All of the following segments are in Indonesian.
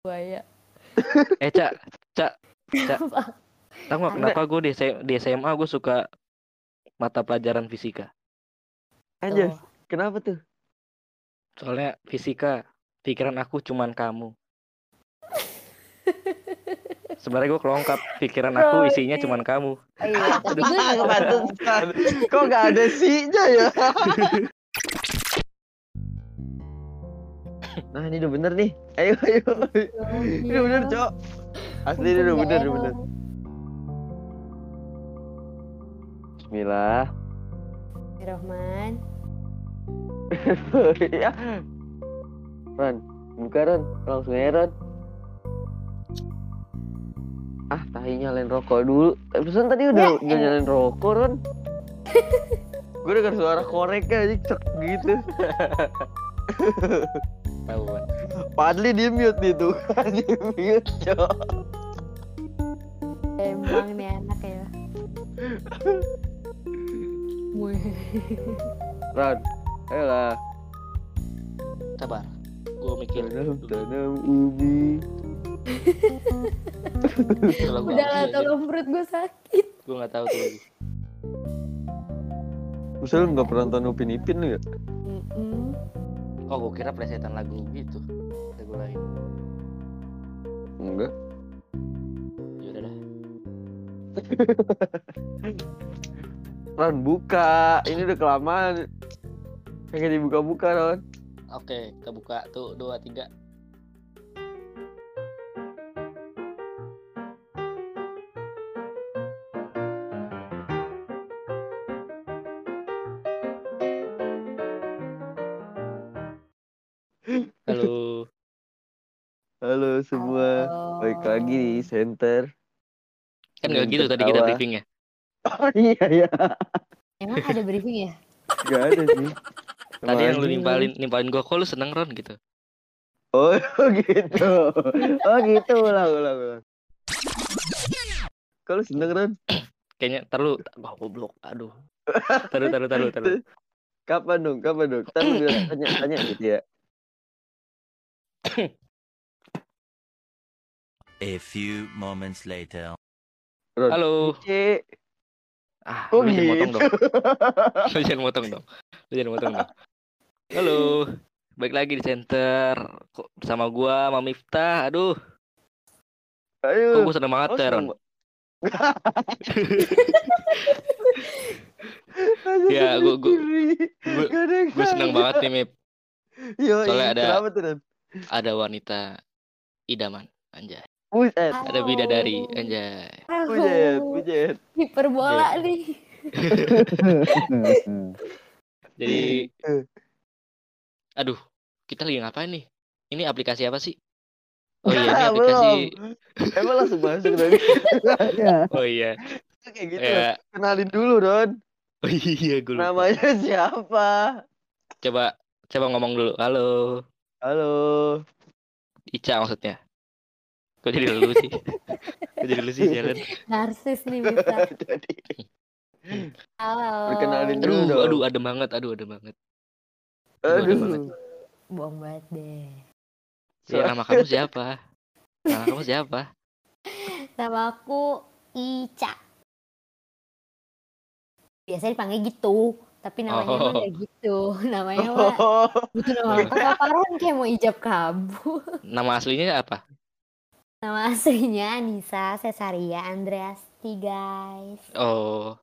Buaya. Eh, Cak, Cak, Cak. Tahu nggak kenapa gue di, di SMA gue suka mata pelajaran fisika? Anjir, Tuh. kenapa tuh? Soalnya fisika, pikiran aku cuman kamu. Sebenarnya gue kelongkap, pikiran aku isinya cuman kamu. Oh, iya, tapi gue. Kok nggak ada sih-nya ya? Nah ini udah bener nih. Ayo ayo. Ini udah bener cok. Asli ini udah bener udah bener. Bismillah. Rohman. ya. Ron, buka Ron, langsung aja Ron. Ah, tahi nyalain rokok dulu. Eh, pesan tadi udah udah nyalain rokok Ron. Gue denger suara koreknya aja cek gitu. Tahuan. Padli dia mute nih tuh. dia mute, cok. Emang nih anak ya. Ron, ayolah. Sabar, gue mikir Tanam, ubi. Udah lah, tolong perut gue sakit. gue nggak tahu tuh lagi. Misal nggak pernah nonton Upin Ipin lu ya? Oh, gue kira plesetan lagu gitu. Lagu lain. Enggak. Ya udah dah. Ron, buka. Ini udah kelamaan. Pengen dibuka-buka, Ron. Oke, kita buka tuh dua tiga. Halo. Halo semua. Halo. Balik lagi di center. Kan nggak Hmm, gitu tadi kita briefingnya. Oh iya iya. Emang ada briefing ya? Gak ada sih. Tadi yang lu nimpalin nimpalin gua kok lu seneng Ron gitu. Oh gitu. Oh gitu ulang ulang ulang. Kalau seneng Ron? Kayaknya terlalu oh, goblok. Aduh. Taruh taruh taruh taruh. Kapan dong? Kapan dong? Kita lu bilang tanya-tanya gitu ya. A few moments later. Halo. C. Ah, Kok lu jangan motong gitu? dong. Lu jangan motong dong. Lu jangan motong dong. Halo. Baik lagi di center Kok bersama gua sama Miftah. Aduh, kok Ayo. gua seneng banget Oh, ya, Ron. seneng ba- Aja Ya, seneng gua- gua- gua- Gue seneng banget nih, Mip. Soalnya ada- Kenapa tuh, Ron? Ada wanita idaman, anjay. Buset. Ada bidadari, anjay. Bujet, bujet. Hiperbola nih. Jadi, aduh, kita lagi ngapain nih? Ini aplikasi apa sih? Oh iya, ini aplikasi. belum. Emang langsung masuk dari Oh iya, Kayak gitu. ya. Kenalin dulu, Ron. Oh iya, gue lupa. Namanya siapa? Coba, coba ngomong dulu. Halo, Halo. Ica maksudnya. Kok jadi lu sih? Kok jadi lu sih jalan? Narsis nih bisa. Jadi, Halo. Perkenalin dulu Aduh, dong. aduh, ada banget, aduh, ada banget. Aduh, ada banget. aduh. Bohong banget deh. Ya, nama kamu siapa? Nama kamu siapa? Nama aku Ica. Biasanya dipanggil gitu, tapi namanya Oh. emang gak gitu. Namanya mah Oh, butuh nama apaan kayak mau ijab kabul. Nama aslinya apa? Nama aslinya Anissa Cesaria Andreasti, guys. Oh,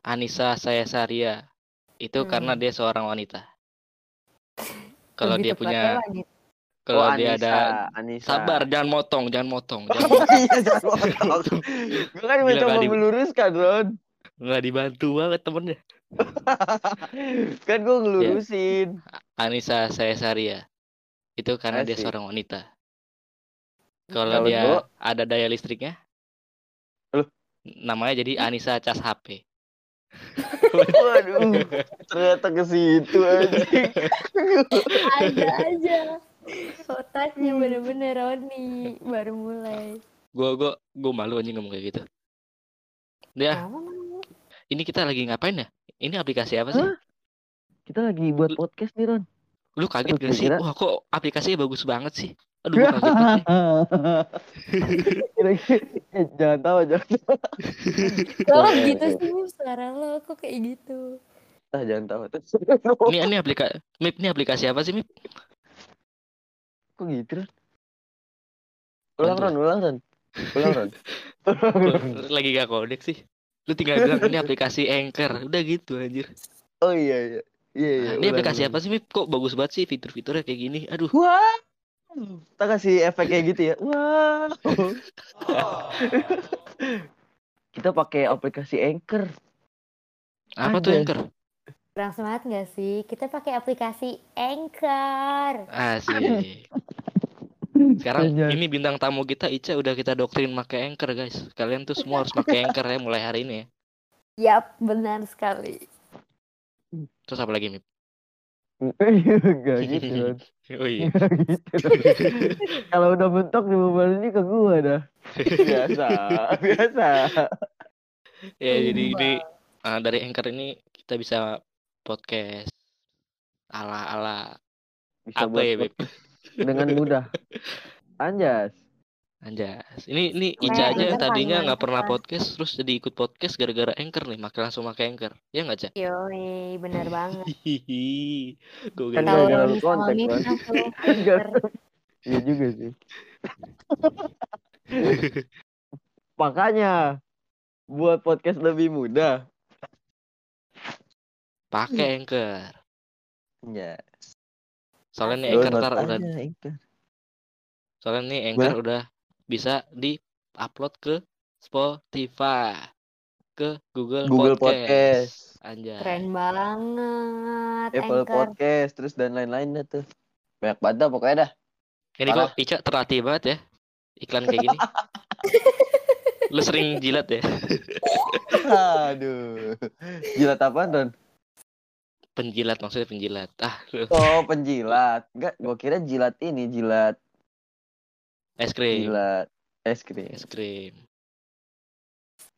Anissa saya Saria. Itu Hmm. karena dia seorang wanita. Kalau dia punya, wanita. kalau oh, dia Anissa, ada, Anissa. sabar, jangan motong, jangan motong, jangan Oh iya, jangan potong. Gue kan mencoba meluruskan, Ron. nggak dibantu banget temennya. kan gue ngelurusin. Anissa saya Saria. Itu karena dia Asik. seorang wanita. Kalau dia gua- ada daya listriknya, Loh? namanya jadi Anissa cas HP. Waduh, ternyata ke situ anjing. Ada aja. Otaknya bener-bener Roni baru mulai. Gue gue gue malu anjing ngomong kayak gitu. Ya, ini kita lagi ngapain ya? Ini aplikasi apa sih? Hah? Kita lagi buat podcast nih, Ron. Lu kaget Aduh, gak sih? kira-kira- Wah kok aplikasinya bagus banget sih? Aduh, gua kaget banget eh, jangan tahu jangan tahu. Lo Iya, gitu sih suara lo kok kayak gitu. Ah, jangan tahu. Ini ini aplikasi Mip ini aplikasi apa sih, Mip? Kok gitu Ron? Ulang. Ron, ulang Ron. Ulang Ron. Lagi gak kodek sih. Lu tinggal bilang ini aplikasi Anchor. Udah gitu anjir. Oh iya iya. Iya iya. Nah, ini aplikasi ulang. apa sih, Mip? Kok bagus banget sih fitur-fiturnya kayak gini. Aduh. Wah. Kita kasih efek kayak gitu ya. Wow. Kita pakai aplikasi Anchor. Apa tuh. Anchor? Kurang semangat gak sih? Kita pakai aplikasi Anchor. Asik. Sekarang Anjay. ini bintang tamu kita Ica udah kita doktrin pakai Anchor, guys. Kalian tuh semua harus pakai Anchor ya mulai hari ini ya. Yap, benar sekali. Terus apa lagi, Mip? Gak gitu. Oh iya. Gitu. Kalau udah mentok di beban ini ke gua dah. Biasa, biasa. Ya, jadi Tumbang. ini ah, dari Anchor ini kita bisa podcast ala-ala Bisa apa buat ya, Beb? Dengan mudah. Anjas. Anjas. Ini ini Kayak Ica aja beneran, tadinya nggak pernah mantap. podcast terus jadi ikut podcast gara-gara Anchor nih, makin langsung pakai Anchor. Ya nggak, Ca? Yoi, benar banget. Gue Kan Tahu gara-gara kontak. Anchor. Iya juga sih. Makanya buat podcast lebih mudah. pakai Anchor. Ya. Soalnya nih Anchor ntar udah Anchor. soalnya nih Anchor udah bisa di-upload ke Spotify, ke Google, Google Podcast. Anjay. Keren banget Apple Anchor. Podcast terus dan lain-lainnya tuh. Banyak banget dah pokoknya dah. Ini kok Ica terlatih banget ya iklan kayak gini. Lu sering jilat ya? Aduh. Jilat apaan, Don? Penjilat maksudnya penjilat. Ah, lu. Oh, penjilat. Enggak, gua kira jilat ini, jilat es krim. jilat es krim. Es krim.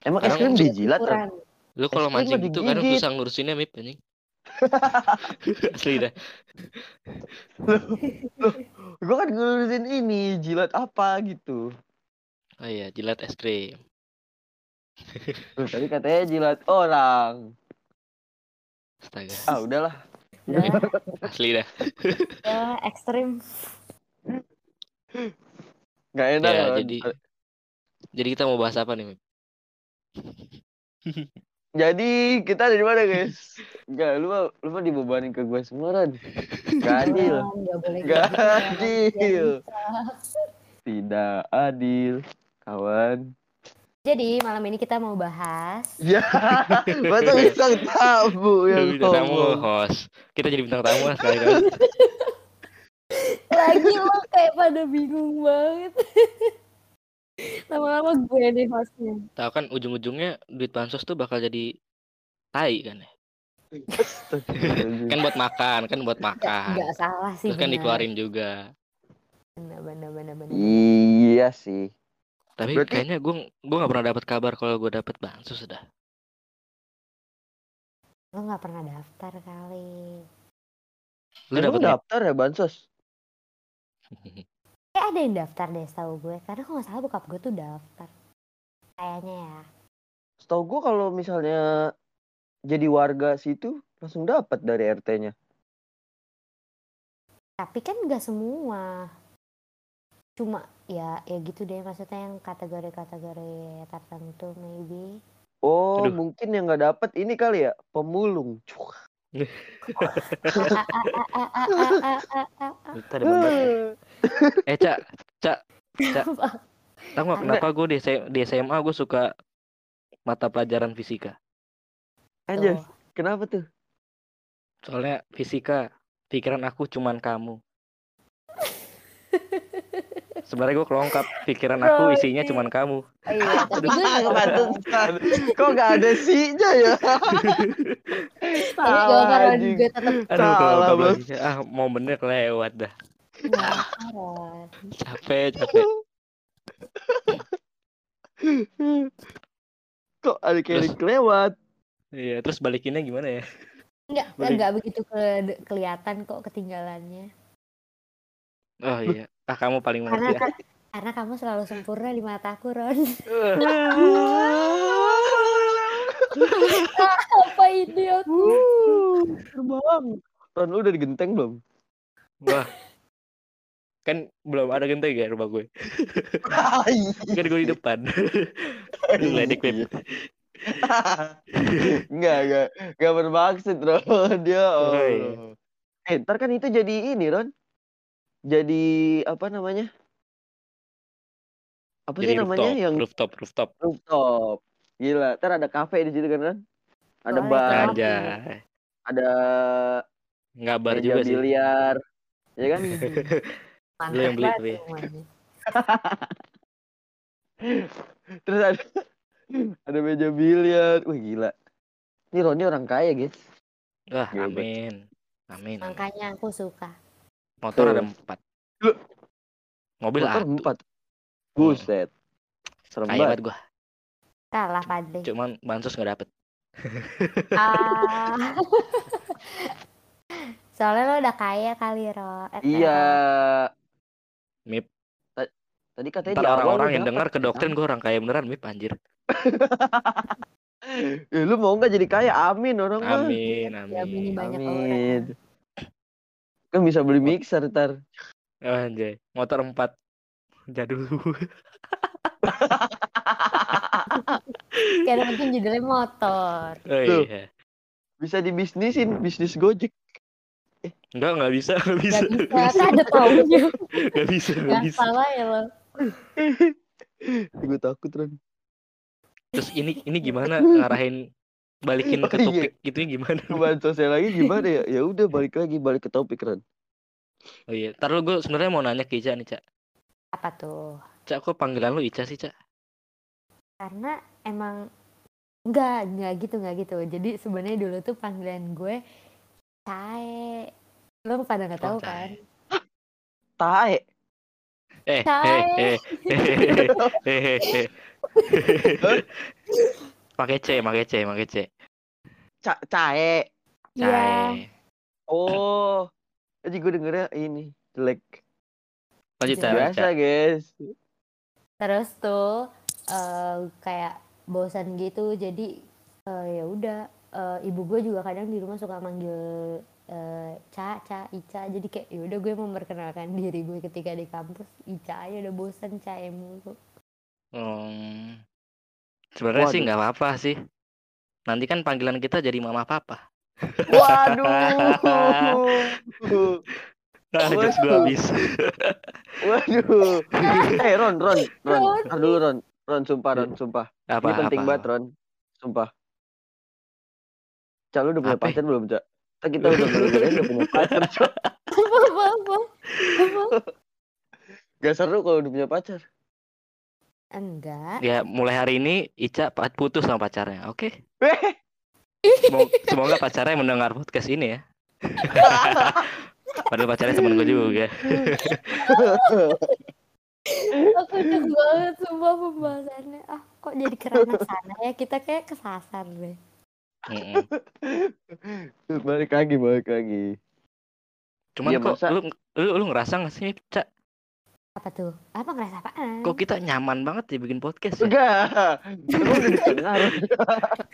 Emang es krim dijilat? Ukuran. Lu kalau mancing gitu kadang digigit. susah ngurusinnya Mip anjing. Asli dah. Gua kan ngurusin ini, jilat apa gitu. Oh iya, jilat es krim. Loh, tadi katanya jilat orang. Astaga. Ah, udahlah. Udah, Asli dah. udah ekstrim. Enggak enak, Ya, jadi jadi kita mau bahas apa nih, Mip? Jadi kita dari mana, guys? Enggak, lu mah lu mah dibebanin ke gue semua, Ron. Gak adil. Gak gitu, adil. Tidak adil, kawan. Jadi malam ini kita mau bahas Ya, masa bintang tamu yang bintang tamu host. Kita jadi bintang tamu lah sekali kali. lagi lo kayak pada bingung banget. Lama-lama gue nih hostnya. Tahu kan ujung-ujungnya duit bansos tuh bakal jadi tai kan ya. Kan buat makan, kan buat makan. nggak salah sih. Terus kan benar. dikeluarin juga. Benar, benar, benar, benar. Iya sih. Tapi Berarti- kayaknya gue gue nggak pernah dapat kabar kalau gue dapat bansos sudah. Lo nggak pernah daftar kali. Lu dapat daftar ya bansos? Eh ada yang daftar deh setahu gue. Karena kalau nggak salah bokap gue tuh daftar. Kayaknya ya. Setahu gua kalau misalnya jadi warga situ langsung dapat dari RT-nya. Tapi kan nggak semua cuma ya ya gitu deh maksudnya yang kategori-kategori tertentu maybe. Oh Aduh. mungkin yang nggak dapat ini kali ya pemulung. Eh cak cak cak. Tahu kenapa gue di, di SMA gue suka mata pelajaran fisika? Aja kenapa tuh? Soalnya fisika pikiran aku cuman kamu. Sebenarnya gue kelongkap, pikiran aku isinya cuman kamu. Iya, tapi gue. Kok nggak ada ya? karena juga tetap Aduh, Salah, Bos. Ah, momennya kelewat dah. penasaran. Capek, capek. Kok ada kayak kelewat? Iya, terus balikinnya gimana ya? Enggak, enggak begitu ke kelihatan kok ketinggalannya. Oh iya. Ah kamu paling Karena mengerti ya. kan karena kamu selalu sempurna di mataku, Ron. Apa idiot? Terbang. Ron, lu udah di genteng belum? Wah. Kan belum ada genteng ya rumah gue. Kan gue di depan. Ngeledek, Beb. Enggak, enggak. Enggak bermaksud, Ron. Dia, Oh, oh. iya. Eh, ntar kan itu jadi ini, Ron. Jadi, apa namanya? Apa sih Jadi namanya rooftop, yang rooftop, rooftop. rooftop? Gila, ntar ada kafe di situ kan? Ada Boleh, bar? Anjay. ada Ngabar meja juga sih. biliar. Ya kan? Lu yang beli, semuanya. Terus ada ada meja biliar. Wih, gila. Ini Roni orang kaya, guys. Wah. Amin. amin. Makanya aku suka. Motor ada Tuh. empat. Lu- Mobil Motor satu. empat. Buset. Serem Kaya banget. gua. Kalah Padre. Cuman bansos nggak dapet. Ah. Soalnya lo udah kaya kali, Ro. Eh, Iya. Mip. Tadi katanya Ntar orang-orang yang dengar ke doktrin gue orang kaya beneran Mip anjir. Eh, lu mau nggak jadi kaya? Amin orang. Amin, amin. banyak Amin. Kan bisa beli mixer ntar. Oh, anjay. Motor empat. Jadul. Kayak mungkin judulnya motor. Oh Tuh. iya. Bisa dibisnisin, bisnis Gojek. Enggak, enggak bisa, enggak bisa. Gak bisa, kan ada taunya. Enggak bisa, enggak Gak bisa. salah ya lo. Gue takut, Ron. Terus ini ini gimana ngarahin balikin ke Oh, iya. topik gitunya gimana? Sosial lagi gimana ya? Ya udah balik lagi, balik ke topik, Ron. Oh iya, ntar lu gue sebenarnya mau nanya ke Ica nih, Cak. Apa tuh? Cak, kok panggilan lu Ica sih, Cak? Karena emang enggak, enggak gitu, enggak gitu. Jadi sebenarnya dulu tuh panggilan gue Cae. Lo pada nggak tahu Oh, kan? Cae. Tae. Eh, Cae. eh, eh, eh, eh, eh. Pakai C, pakai C, pakai C. Ca cae. Iya. Cae. Oh. Jadi gue dengernya ini jelek. Lanjut, Cak. Biasa, Cak. guys. Terus tuh eh, kayak bosan gitu. Jadi eh, ya udah eh, ibu gue juga kadang di rumah suka manggil eh, Ca, Ca, Ica. Jadi kayak ya udah gue memperkenalkan diri gue ketika di kampus. Ica aja udah bosan Cae mulu. Hmm. Sebenarnya sih nggak apa-apa sih. Nanti kan panggilan kita jadi mama papa. Waduh. Ah, jokes gue habis. Waduh. Eh, Ron, Ron, Ron. Ron. Dulu, Ron. Ron, sumpah, Ron, sumpah. Apa, Ini penting apa? banget, Ron. Sumpah. Cak, lu udah punya Apa? pacar belum, Cak? Kita udah udah punya pacar, Cak. Apa, apa? Apa? Gak seru kalau udah punya pacar. Enggak. Ya, mulai hari ini Ica putus sama pacarnya, oke? Eh, Semoga, pacarnya mendengar podcast ini ya. Padahal pacarnya temen gue juga. Aku cek banget sumpah pembahasannya. Ah, kok jadi kerana sana ya? Kita kayak kesasar deh. Balik lagi, balik lagi. Cuman Iya, kok masa- lu, lu lu ngerasa gak sih, Cak? Apa tuh? Apa ngerasa apaan? Kok kita nyaman banget ya bikin podcast ya? Enggak.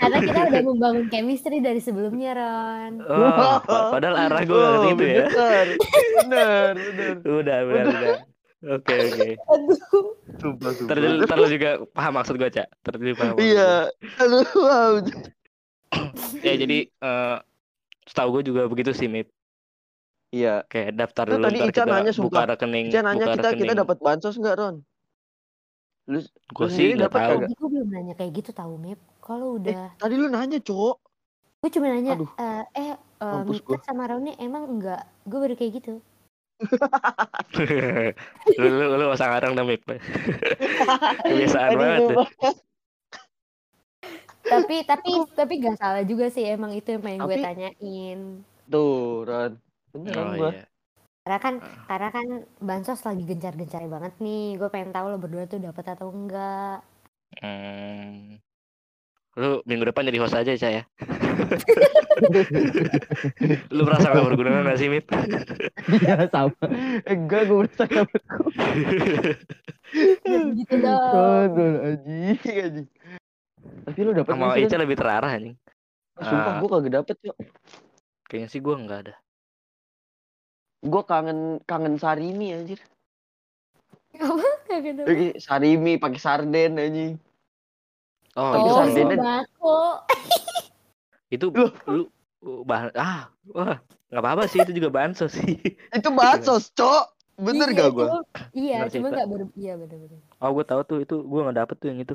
Karena kita udah membangun chemistry dari sebelumnya, Ron. Oh, pa- padahal arah gue gak ke situ ya. Bener, bener, bener. Udah, udah, udah. Oke, oke. Aduh. Sumpah, sumpah. Ntar dulu, ntar lu juga paham maksud gue, Cak. Ntar dulu paham. maksud Iya. Aduh, wow. Ya, jadi eh setahu gue juga begitu sih, Mip. Iya. Kayak daftar Nah, dulu tadi Ica kita nanya, buka sumpah. rekening. Ica nanya buka kita kita rekening. dapat bansos nggak, Ron? Lu, Gue lu sih nggak dapat tahu. Tadi gue belum nanya kayak gitu tahu, Mip. Kalau Eh, udah tadi lu nanya, Cok. gue cuma nanya aduh. eh eh eh, Mita sama Roni emang enggak gue baru kayak gitu lu, lu, lu usah ngarang dah, Mip. Kebiasaan Aduh, banget. tapi tapi tapi gak salah juga sih emang itu yang pengen gue tanyain Tuh, Ron. Beneran Oh gua. iya. karena kan Ah. karena kan bansos lagi gencar-gencar banget nih gue pengen tahu lo berdua tuh dapat atau enggak Hmm. Lu minggu depan jadi host aja, Ca ya. Lu merasa gak berguna gak sih, Mip? Iya sama. Eh, enggak, gue merasa gak Jangan gitu dong. Aduh, anjing, anjing. Tapi lu dapet Sama Ica lebih terarah anjing. Sumpah, Ah. gue kagak dapet, Cok. Kayaknya sih gua enggak ada. Gue kangen kangen sarimi anjir. Apa? Ada. Lagi sarimi pakai sarden anjing. Oh, Oh, sardennya- sih. sembako. Itu Loh. lu bahan ah, wah, nggak apa-apa sih itu juga bansos sih. Itu baksos, Cok. Bener Iya, gak gue? Iya, Bener cuma nggak ber... Iya bener-bener. Oh, gua tahu tuh itu gua nggak dapet tuh yang itu.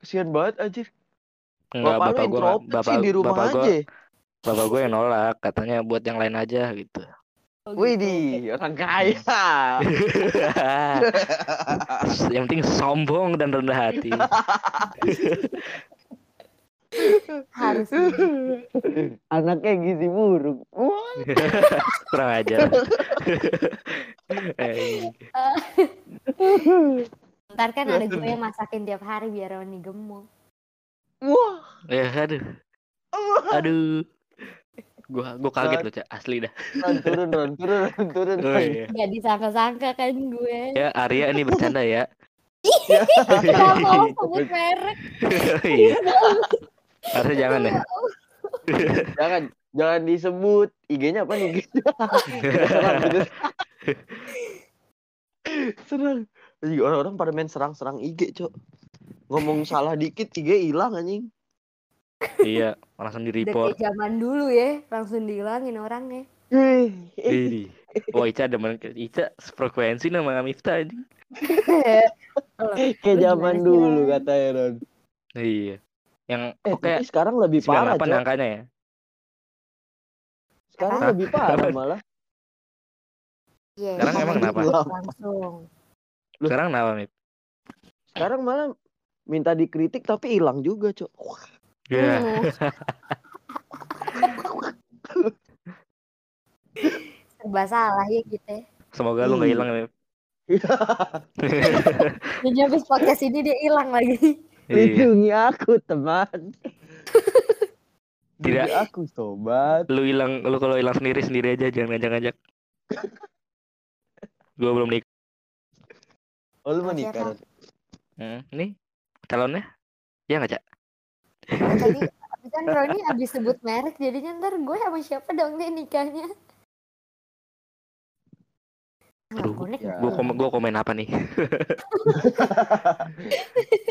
Kesian banget anjir. Enggak, Bapak, bapak lu gua introvert bapak sih di rumah bapak gua aja. Bapak gua yang nolak, katanya buat yang lain aja gitu. Oh, Wih gitu. di orang kaya. yang penting sombong dan rendah hati. Harus. Anaknya gizi buruk. Kurang ajar. Eh, Ntar kan ada gue yang masakin tiap hari biar Roni gemuk. Wah. ya aduh. Aduh. Gua gua kaget loh, Cak. Asli dah. Ron, turun, Ron, turun, Ron, turun. Oh, iya. Gak disangka-sangka kan gue. Ya, Arya ini bercanda ya. Gak mau sebut merek. Iya. Harusnya jangan ya. Jangan, jangan disebut. IG-nya apa nih? Serang, Orang-orang pada main serang-serang IG, Cok. Ngomong salah dikit, IG hilang anjing. Iya, langsung di report. zaman dulu ya, langsung dihilangin orangnya. Ini. Wah, Ica demen Ica frekuensi nama Miftah ini. Kayak zaman dulu Ron? katanya, Ron. Iya. Yang Eh, oke tapi sekarang lebih parah, 98 Cok. angkanya ya. Sekarang lebih parah malah. Iya, Sekarang emang kenapa? Langsung. Sekarang kenapa, Mip? Sekarang malah minta dikritik tapi hilang juga, Cok. Iya. Hmm. Serba salah ya kita. Semoga lu nggak Iya. hilang, Mip. Jadi habis podcast ini dia hilang lagi. Iya. Lindungi aku, teman. Tidak. Lindungi aku, sobat. Lu hilang, lu kalau hilang sendiri sendiri aja, jangan ngajak-ngajak. Gua belum nikah. Oh, lu mau Oh, nikah? Hmm, ini calonnya? Ya nggak, Cak? Tadi tapi kan Roni habis sebut merek jadinya ntar gue sama siapa dong nih nikahnya. Aduh, konek ya. Gua komen, gua komen apa nih?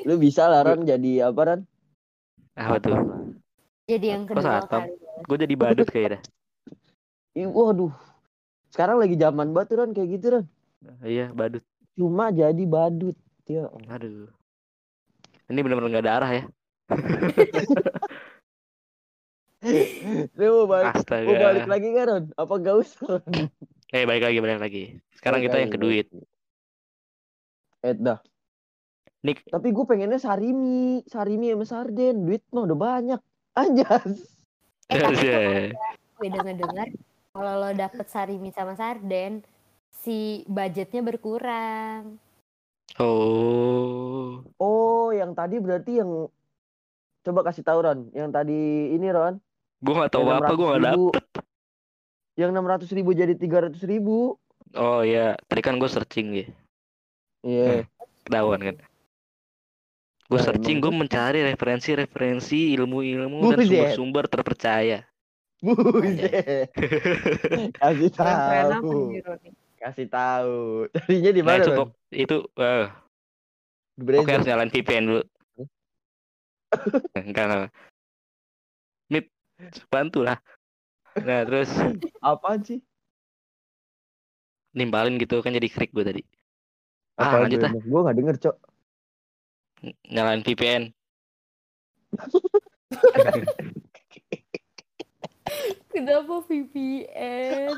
Lu bisa lah, Ron, jadi apa, Ron? Apa tuh? Jadi yang kedua kali. Gue jadi badut kayak dah. Ih, waduh. Sekarang lagi zaman banget, Ron, kayak gitu, Ron. Iya, badut. Cuma jadi badut. Ya. Aduh. Ini bener-bener nggak ada arah ya. Lu mau balik, Astaga. mau balik lagi nggak, Ron? Apa gak usah? Eh, balik lagi, balik lagi. Sekarang Balik kita lagi, yang ke duit. Eh, dah. Nik, Tapi gue pengennya sarimi. Sarimi sama sarden. Duit mah udah banyak. Anjas. Eh tapi gue dengar kalau lo dapet sarimi sama sarden si budgetnya berkurang. oh, Oh, yang tadi berarti yang... Coba kasih tahu, Ron. Yang tadi ini, Ron. gue nggak tahu apa, gue nggak 600.000. dapet. Yang 600 ribu jadi 300 ribu. Oh iya, tadi kan gue searching ya, Iya. ketahuan kan. Gue Nah, searching, gue mencari referensi-referensi ilmu-ilmu dan sumber-sumber terpercaya. Buset. Kasih Keren apa tahu. Kasih tahu. Tadinya di Nah mana, itu Ron? pok- itu, eh, Di oke harus nyalain VPN dulu. Enggak, enggak. Mip, bantu lah. Nah terus Apaan sih? nimpalin gitu kan jadi krik gue tadi. Ah, Apaan lanjut ah. Gua gak denger, Cok. Nyalain VPN. Kenapa VPN?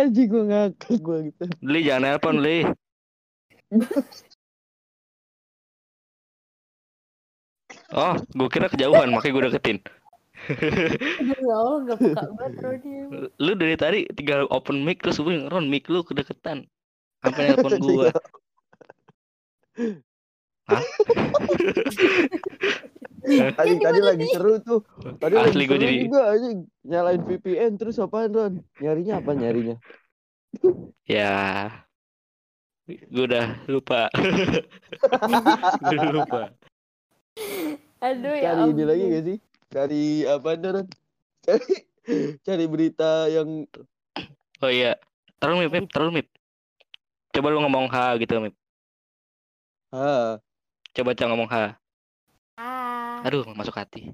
Anjing gua ngakak gua gitu. Li jangan nelpon Li. Oh, gue kira kejauhan makanya gue deketin. Aduh ya Allah gak peka banget Roni. Lu dari tadi tinggal open mic terus gue Ron mic lu kedeketan. Sampai nelpon gue. Hah? tadi tadi lagi seru tuh. Tadi Asli seru jadi- juga aja nyalain VPN terus apaan Ron? Nyarinya apa nyarinya? Ya. Gue udah lupa. gue udah lupa. Aduh ya Cari ini ampun. lagi gak sih? Cari apa Ron? Cari cari berita yang Oh iya. Terlalu mip, mip, terlalu mip. Coba lu ngomong H gitu, mip. ah Coba coba ngomong H. Aduh, masuk hati.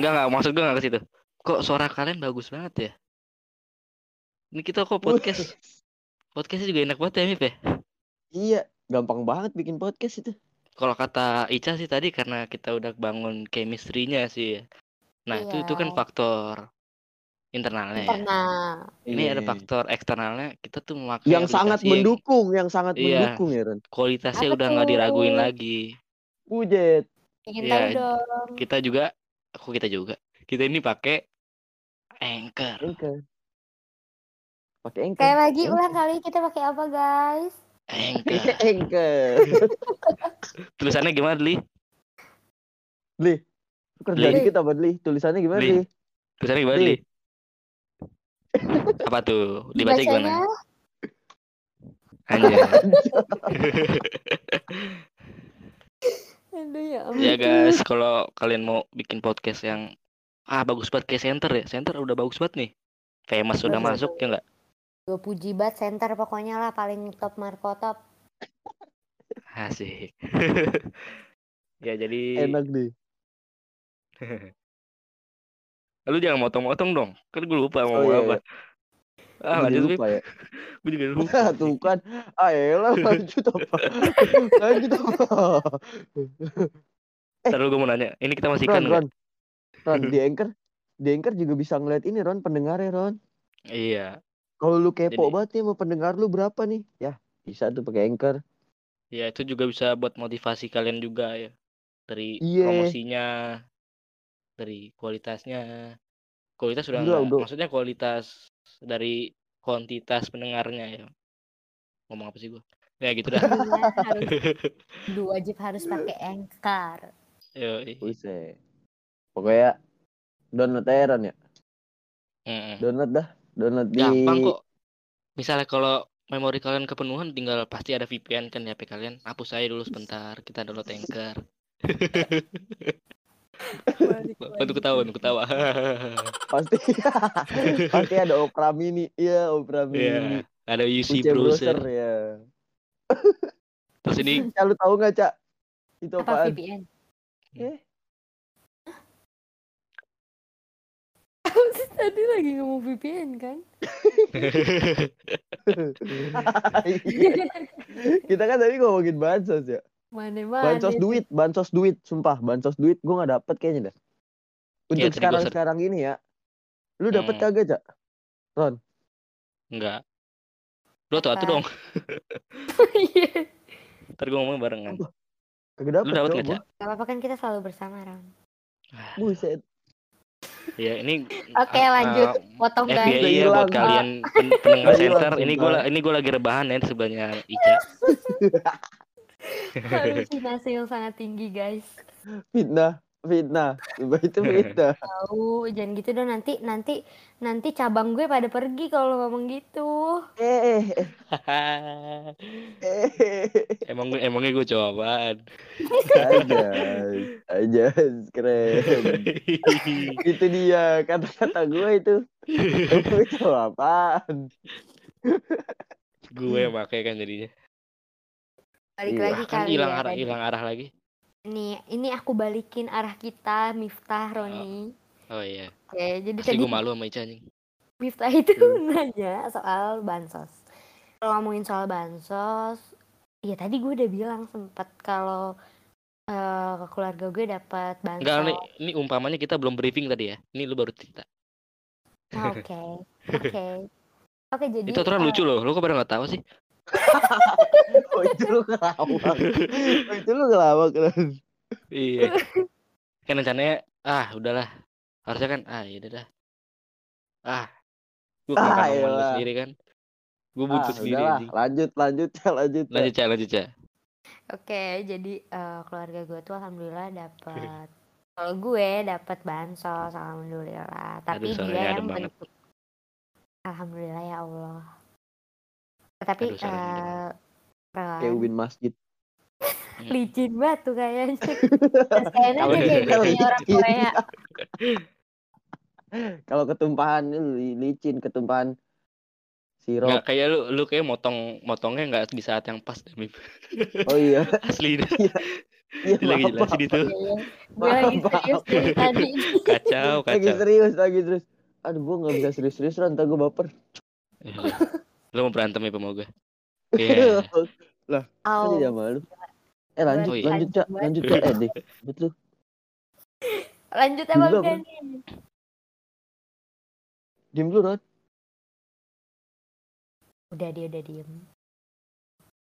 Enggak, enggak. Maksud gue enggak ke situ. Kok suara kalian bagus banget ya? Ini kita kok podcast. Podcastnya juga enak banget ya, Mip ya? Iya, gampang banget bikin podcast itu. Kalau kata Ica sih tadi karena kita udah bangun chemistry-nya sih ya. Nah, itu itu kan Iya. faktor internalnya ya. Pernah. Ini ada Iya. faktor eksternalnya. Kita tuh memakai yang sangat aplikasi yang mendukung, yang sangat Iya. mendukung ya Ron. kualitasnya Apa udah nggak diraguin lagi. Bujet. Ingin Iya, tahu dong. Kita juga, aku kita juga. Kita ini pakai Anchor. Anchor. Pakai Anchor. Kayak lagi ulang kali kita pakai apa guys? Anchor. Anchor. Tulisannya gimana, Li? Li. Kerjaan Li. dikit apa Li? Tulisannya gimana Li. Li? Tulisannya gimana, Li. Li? Apa tuh? Dibaca gimana? Aduh ya ampun. ya guys, kalau kalian mau bikin podcast yang ah bagus banget kayak center ya. Center udah bagus banget nih. Famous udah masuk ya enggak? Gue puji banget center pokoknya lah paling top Marco top. Asik. ya jadi Enak nih. lu jangan motong-motong dong. Kan gue lupa mau Oh, iya, apa. Ah, Jadi lanjut lupa ya. Gue juga lupa. Tuh kan. Ah elah lanjut apa? lanjut apa? Ntar gue mau nanya. Ini kita masih Ron, kan Ron. Ron, di Anchor, di Anchor juga bisa ngeliat ini Ron, pendengarnya Ron. Iya. Kalau lu kepo Jadi- banget nih mau pendengar lu berapa nih? Ya, bisa tuh pakai Anchor. Ya itu juga bisa buat motivasi kalian juga ya. Dari Iya. promosinya, dari kualitasnya. Kualitas sudah Udah, enggak. udah. Maksudnya kualitas dari kuantitas pendengarnya ya. Ngomong apa sih gue? Ya gitu dah. Du wajib harus pakai anchor. Buset. Pokoknya download aja ya. Mm-mm. Download dah. Download di Gampang kok. Misalnya kalau memori kalian kepenuhan tinggal pasti ada VPN kan di HP kalian. Hapus aja dulu sebentar. Kita download Anchor. Untuk ketawa, untuk ketawa. pasti pasti ada Opera Mini. Iya, Opera Mini. Iya, ada UC UC browser. browser ya. Terus ini Ya, lu tahu nggak, Cak? Itu Apa apaan? VPN? Eh, Tadi lagi ngomong VPN kan? Kita kan tadi ngomongin bansos ya. Mana-mana. Bansos duit, bansos duit, sumpah, bansos duit gue nggak dapet kayaknya dah. Iya, Untuk gua sekarang ser- sekarang ini ya, lu dapet Hmm. kagak cak? enggak. Lu tuh atuh dong. Iya. Ntar gue ngomong barengan. Kagak dapet. Lu dapet gua. Cak? Gak apa-apa kan kita selalu bersama Ram. Buset. Ya ini Oke ah, lanjut. ah, Potong FBI guys. Udah ya buat Pak. kalian pen- pendengar center. Ini gue ini gue lagi rebahan ya di sebelahnya Ica. Halusinasi yang sangat tinggi guys. Fitnah, fitnah. Coba itu fitnah. Tahu, jangan gitu dong nanti nanti nanti cabang gue pada pergi kalau ngomong gitu. eh, eh. Emang emangnya gue cobaan. aja, aja keren. itu dia kata-kata gue itu. itu apaan? gue yang pakai kan jadinya. Balik Iya. lagi Kan kali hilang ya. arah hilang arah lagi. Nih, ini aku balikin arah kita Miftah Roni. Oh iya. Oke, jadi Pasti tadi gue malu sama Ica nih. Miftah itu Hmm. nanya soal bansos. Kalau ngomongin soal bansos, ya tadi gue udah bilang sempet kalau eh, keluarga gue dapat bansos. Enggak nih, ini umpamanya kita belum briefing tadi ya. Ini lu baru cerita. Oke, oke, oke. Jadi Itu aturan eh, lucu loh. Lu kok pada nggak tahu sih? Oh itu lu ngelawak. Oh itu lu ngelawak kan. Iya. kan rencananya ah udahlah. Harusnya kan ah ya udah dah. Ah. Gue Ah, makan omongan sendiri kan. Gue Ah, butuh sendiri udahlah, lanjut, lanjut, Cak, lanjut. Lanjut Ca, lanjut Ca. Oke, jadi eh, keluarga gue tuh alhamdulillah dapat Kalau gue dapat bansos, alhamdulillah. Tapi Aduh, dia yang banget. bentuk. Alhamdulillah ya Allah. Tapi Aduh, eh Ron, Kayak ubin masjid. licin banget tuh kayaknya. Kayaknya Kalau dia kayak orang. Korea. Kalau ketumpahan li- licin, ketumpahan sirup. Nggak kayak lu lu kayak motong motongnya nggak di saat yang pas deh, Mip. Oh iya. Asli. Iya, Dia lagi jelasin itu. Iya. Gue lagi serius tadi. Kacau, Lagi kacau. serius, lagi serius. Aduh, gua nggak bisa serius-serius. Ntar gua baper. Iya. Lu mau berantem ya sama gue? Iya. Kan Oh, jadi sama lu. Eh lanjut, Oh, iya. lanjut cak, lanjut cak. Eh deh, betul. lanjut emang apa? nih? Diem dulu, Ran. Udah dia udah diem.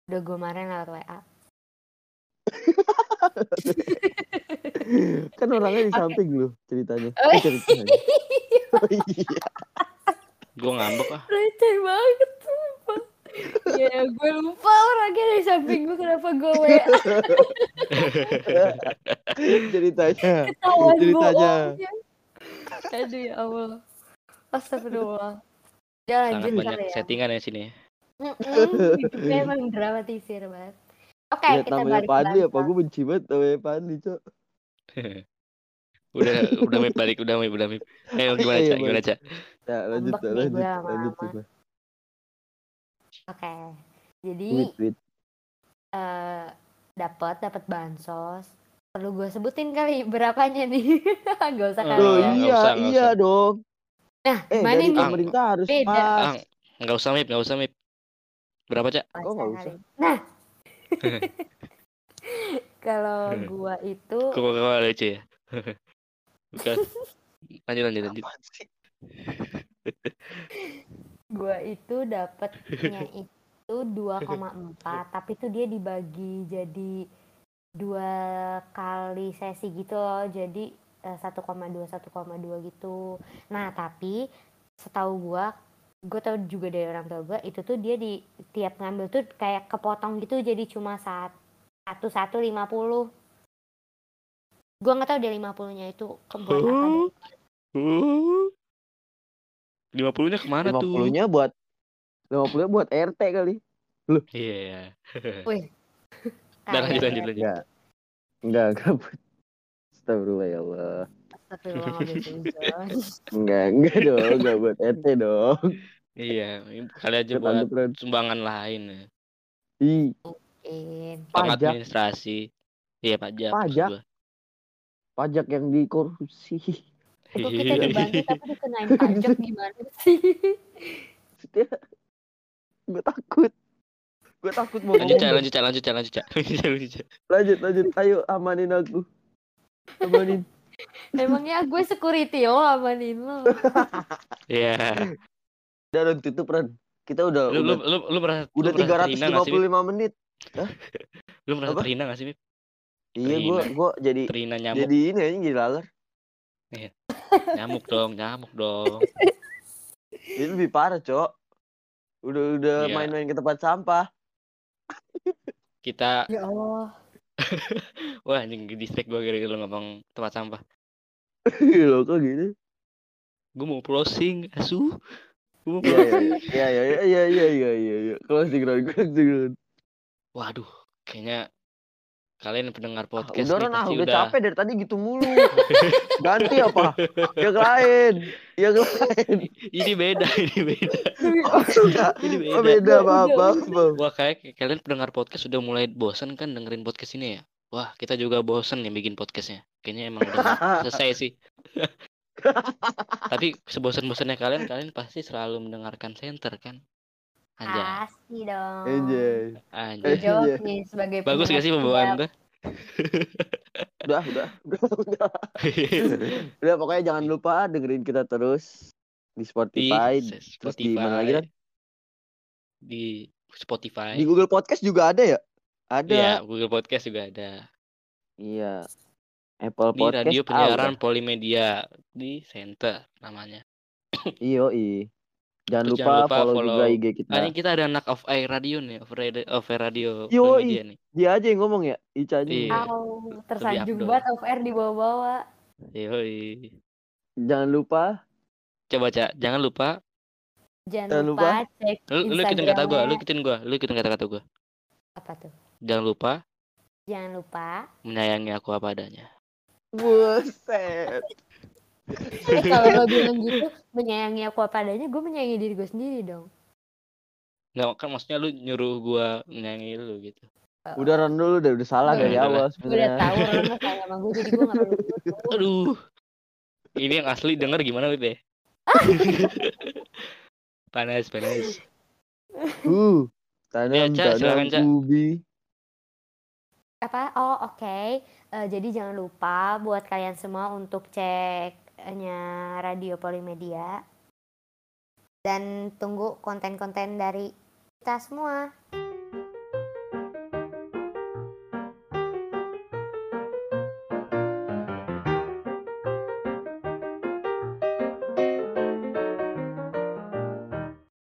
Udah gue marahin lewat WA. kan orangnya di samping lu ceritanya. Oh, Eh, ceritanya. Oh iya. Gue ngambek ah. Receh banget. Ya gue lupa orangnya di samping gue kenapa gue WA ceritanya. ketahuan Ceritanya. bohongnya. Aduh ya Allah. Astagfirullah. Ya Sangat lanjut banyak kali ya. settingan ya sini. Mm-mm, hidupnya emang dramatisir banget. Oke, Lihat kita namanya balik Padli apa gue benci banget namanya Padli, Cok. udah udah balik, udah udah. Eh gimana Iya, Cak? Gimana Cak? Ya, lanjut, lanjut, lama-lama. lanjut, Oke. Jadi Wait, wait. eh dapat dapat bansos. Perlu gue sebutin kali berapanya nih? Gak usah Oh, kali Loh, ya. nggak iya, usah, iya usah. dong. Nah, Eh, dari nih? pemerintah harus Beda. pas. Ah, nggak usah Mip, nggak usah Mip. Berapa Cak? Kok nggak usah? kali. Nah, kalau gua itu Kok kok kok lucu ya? Bukan. Lanjut lanjut lanjut. Gua itu dapatnya itu 2,4 tapi itu dia dibagi jadi dua kali sesi gitu loh. Jadi eh, 1,2 1,2 gitu. Nah tapi setahu gua gue tau juga dari orang tua gue itu tuh dia di tiap ngambil tuh kayak kepotong gitu jadi cuma saat satu satu lima puluh. Gue nggak tahu dari lima puluhnya itu ke buat apa. Lima puluhnya ke mana Lima tuh? puluhnya buat lima puluhnya buat RT kali. Iya. Kagak Udah lanjut lanjut ya. lanjut. Enggak. Enggak, enggak. buat- Astagfirullah ya Allah. Enggak, enggak dong, enggak buat RT dong. Iya, kali aja Lanjut, buat lanjut, sumbangan lain ya. Sama Pajak. administrasi. Iya pajak. Pajak? pajak yang dikorupsi. Kok kita dibantu tapi dikenain pajak gimana sih? Gue takut. Gue takut mau Lanjut ngomong. lanjut cak, lanjut cak, lanjut cak. Lanjut lanjut Cak. lanjut, lanjut. Ayo, amanin aku. Amanin. Emangnya gue security lo amanin lo. Iya. Udah, udah tutup, Ran. Kita udah, Lu lu udah, lu lu merasa udah lu merasa Mip? 355 menit. Lu merasa Apa? terhina nggak sih, Mip? Iya, gue gua jadi Terhina nyamuk, jadi ini aja jadi laler nyamuk dong nyamuk dong. Ini lebih parah cok. Udah udah yeah. main-main ke tempat sampah. Kita ya Allah. Wah anjing distrik gue gara-gara lo ngomong tempat sampah. Iya, lo kok gini? Gua mau closing asu. Ya ya ya ya ya ya ya. closing round closing round. Waduh kayaknya kalian pendengar Ah, podcast udah ah, pasti udah udah capek dari tadi gitu mulu. Ganti apa? Yang lain. Yang lain. ini beda, ini beda, ini Oh, beda. beda apa apa. Wah kayak kalian pendengar podcast sudah mulai bosan kan dengerin podcast ini ya? Wah kita juga bosan nih bikin podcastnya. Kayaknya emang udah selesai sih. Tapi sebosan-bosannya kalian, kalian pasti selalu mendengarkan center kan? Anjay, Pasti dong. Enjoy. anjay. Gue jawab nih sebagai Bagus gak sih pembawaan gue? Udah, udah, udah, udah. Udah pokoknya jangan lupa dengerin kita terus di di Spotify, terus di mana lagi, Spotify, Ran? di Spotify, di Google Podcast juga ada ya? Ada. Iya, Google Podcast juga ada. Iya. Apple Di Podcast. radio ah, penyiaran. Polimedia di Center namanya. Iyo, i. Jangan Terus lupa, jangan lupa follow, follow. juga IG kita. Ini kita ada anak of air radio nih, of radio, of air radio Yoi. Polimedia nih. Dia aja yang ngomong ya, Ica aja. Iya. Au, tersanjung banget off air di bawah-bawah. Yoi. Jangan lupa Coba Cak, jangan lupa Jangan Jangan lupa, cek lu, lu ikutin kata gua, lu ikutin gua, lu ikutin kata-kata gua. Apa tuh? Jangan lupa Jangan lupa. menyayangi aku apa adanya. Buset. Eh, kalau lo bilang gitu, menyayangi aku apa adanya, gue menyayangi diri gue sendiri dong. Nggak kan maksudnya lu nyuruh gua menyayangi lu gitu. Udah Ron dulu udah, udah salah dari awal Gue udah sebenarnya. tahu nggak sayang sama gue, jadi gue gak perlu Aduh. Ini yang asli denger gimana ya? panas, panas. Uh, Ya, tanam Cak, silakan, tanam ubi. apa oh oke Eh, jadi jangan lupa buat kalian semua untuk ceknya radio Polimedia. Dan tunggu konten-konten dari kita semua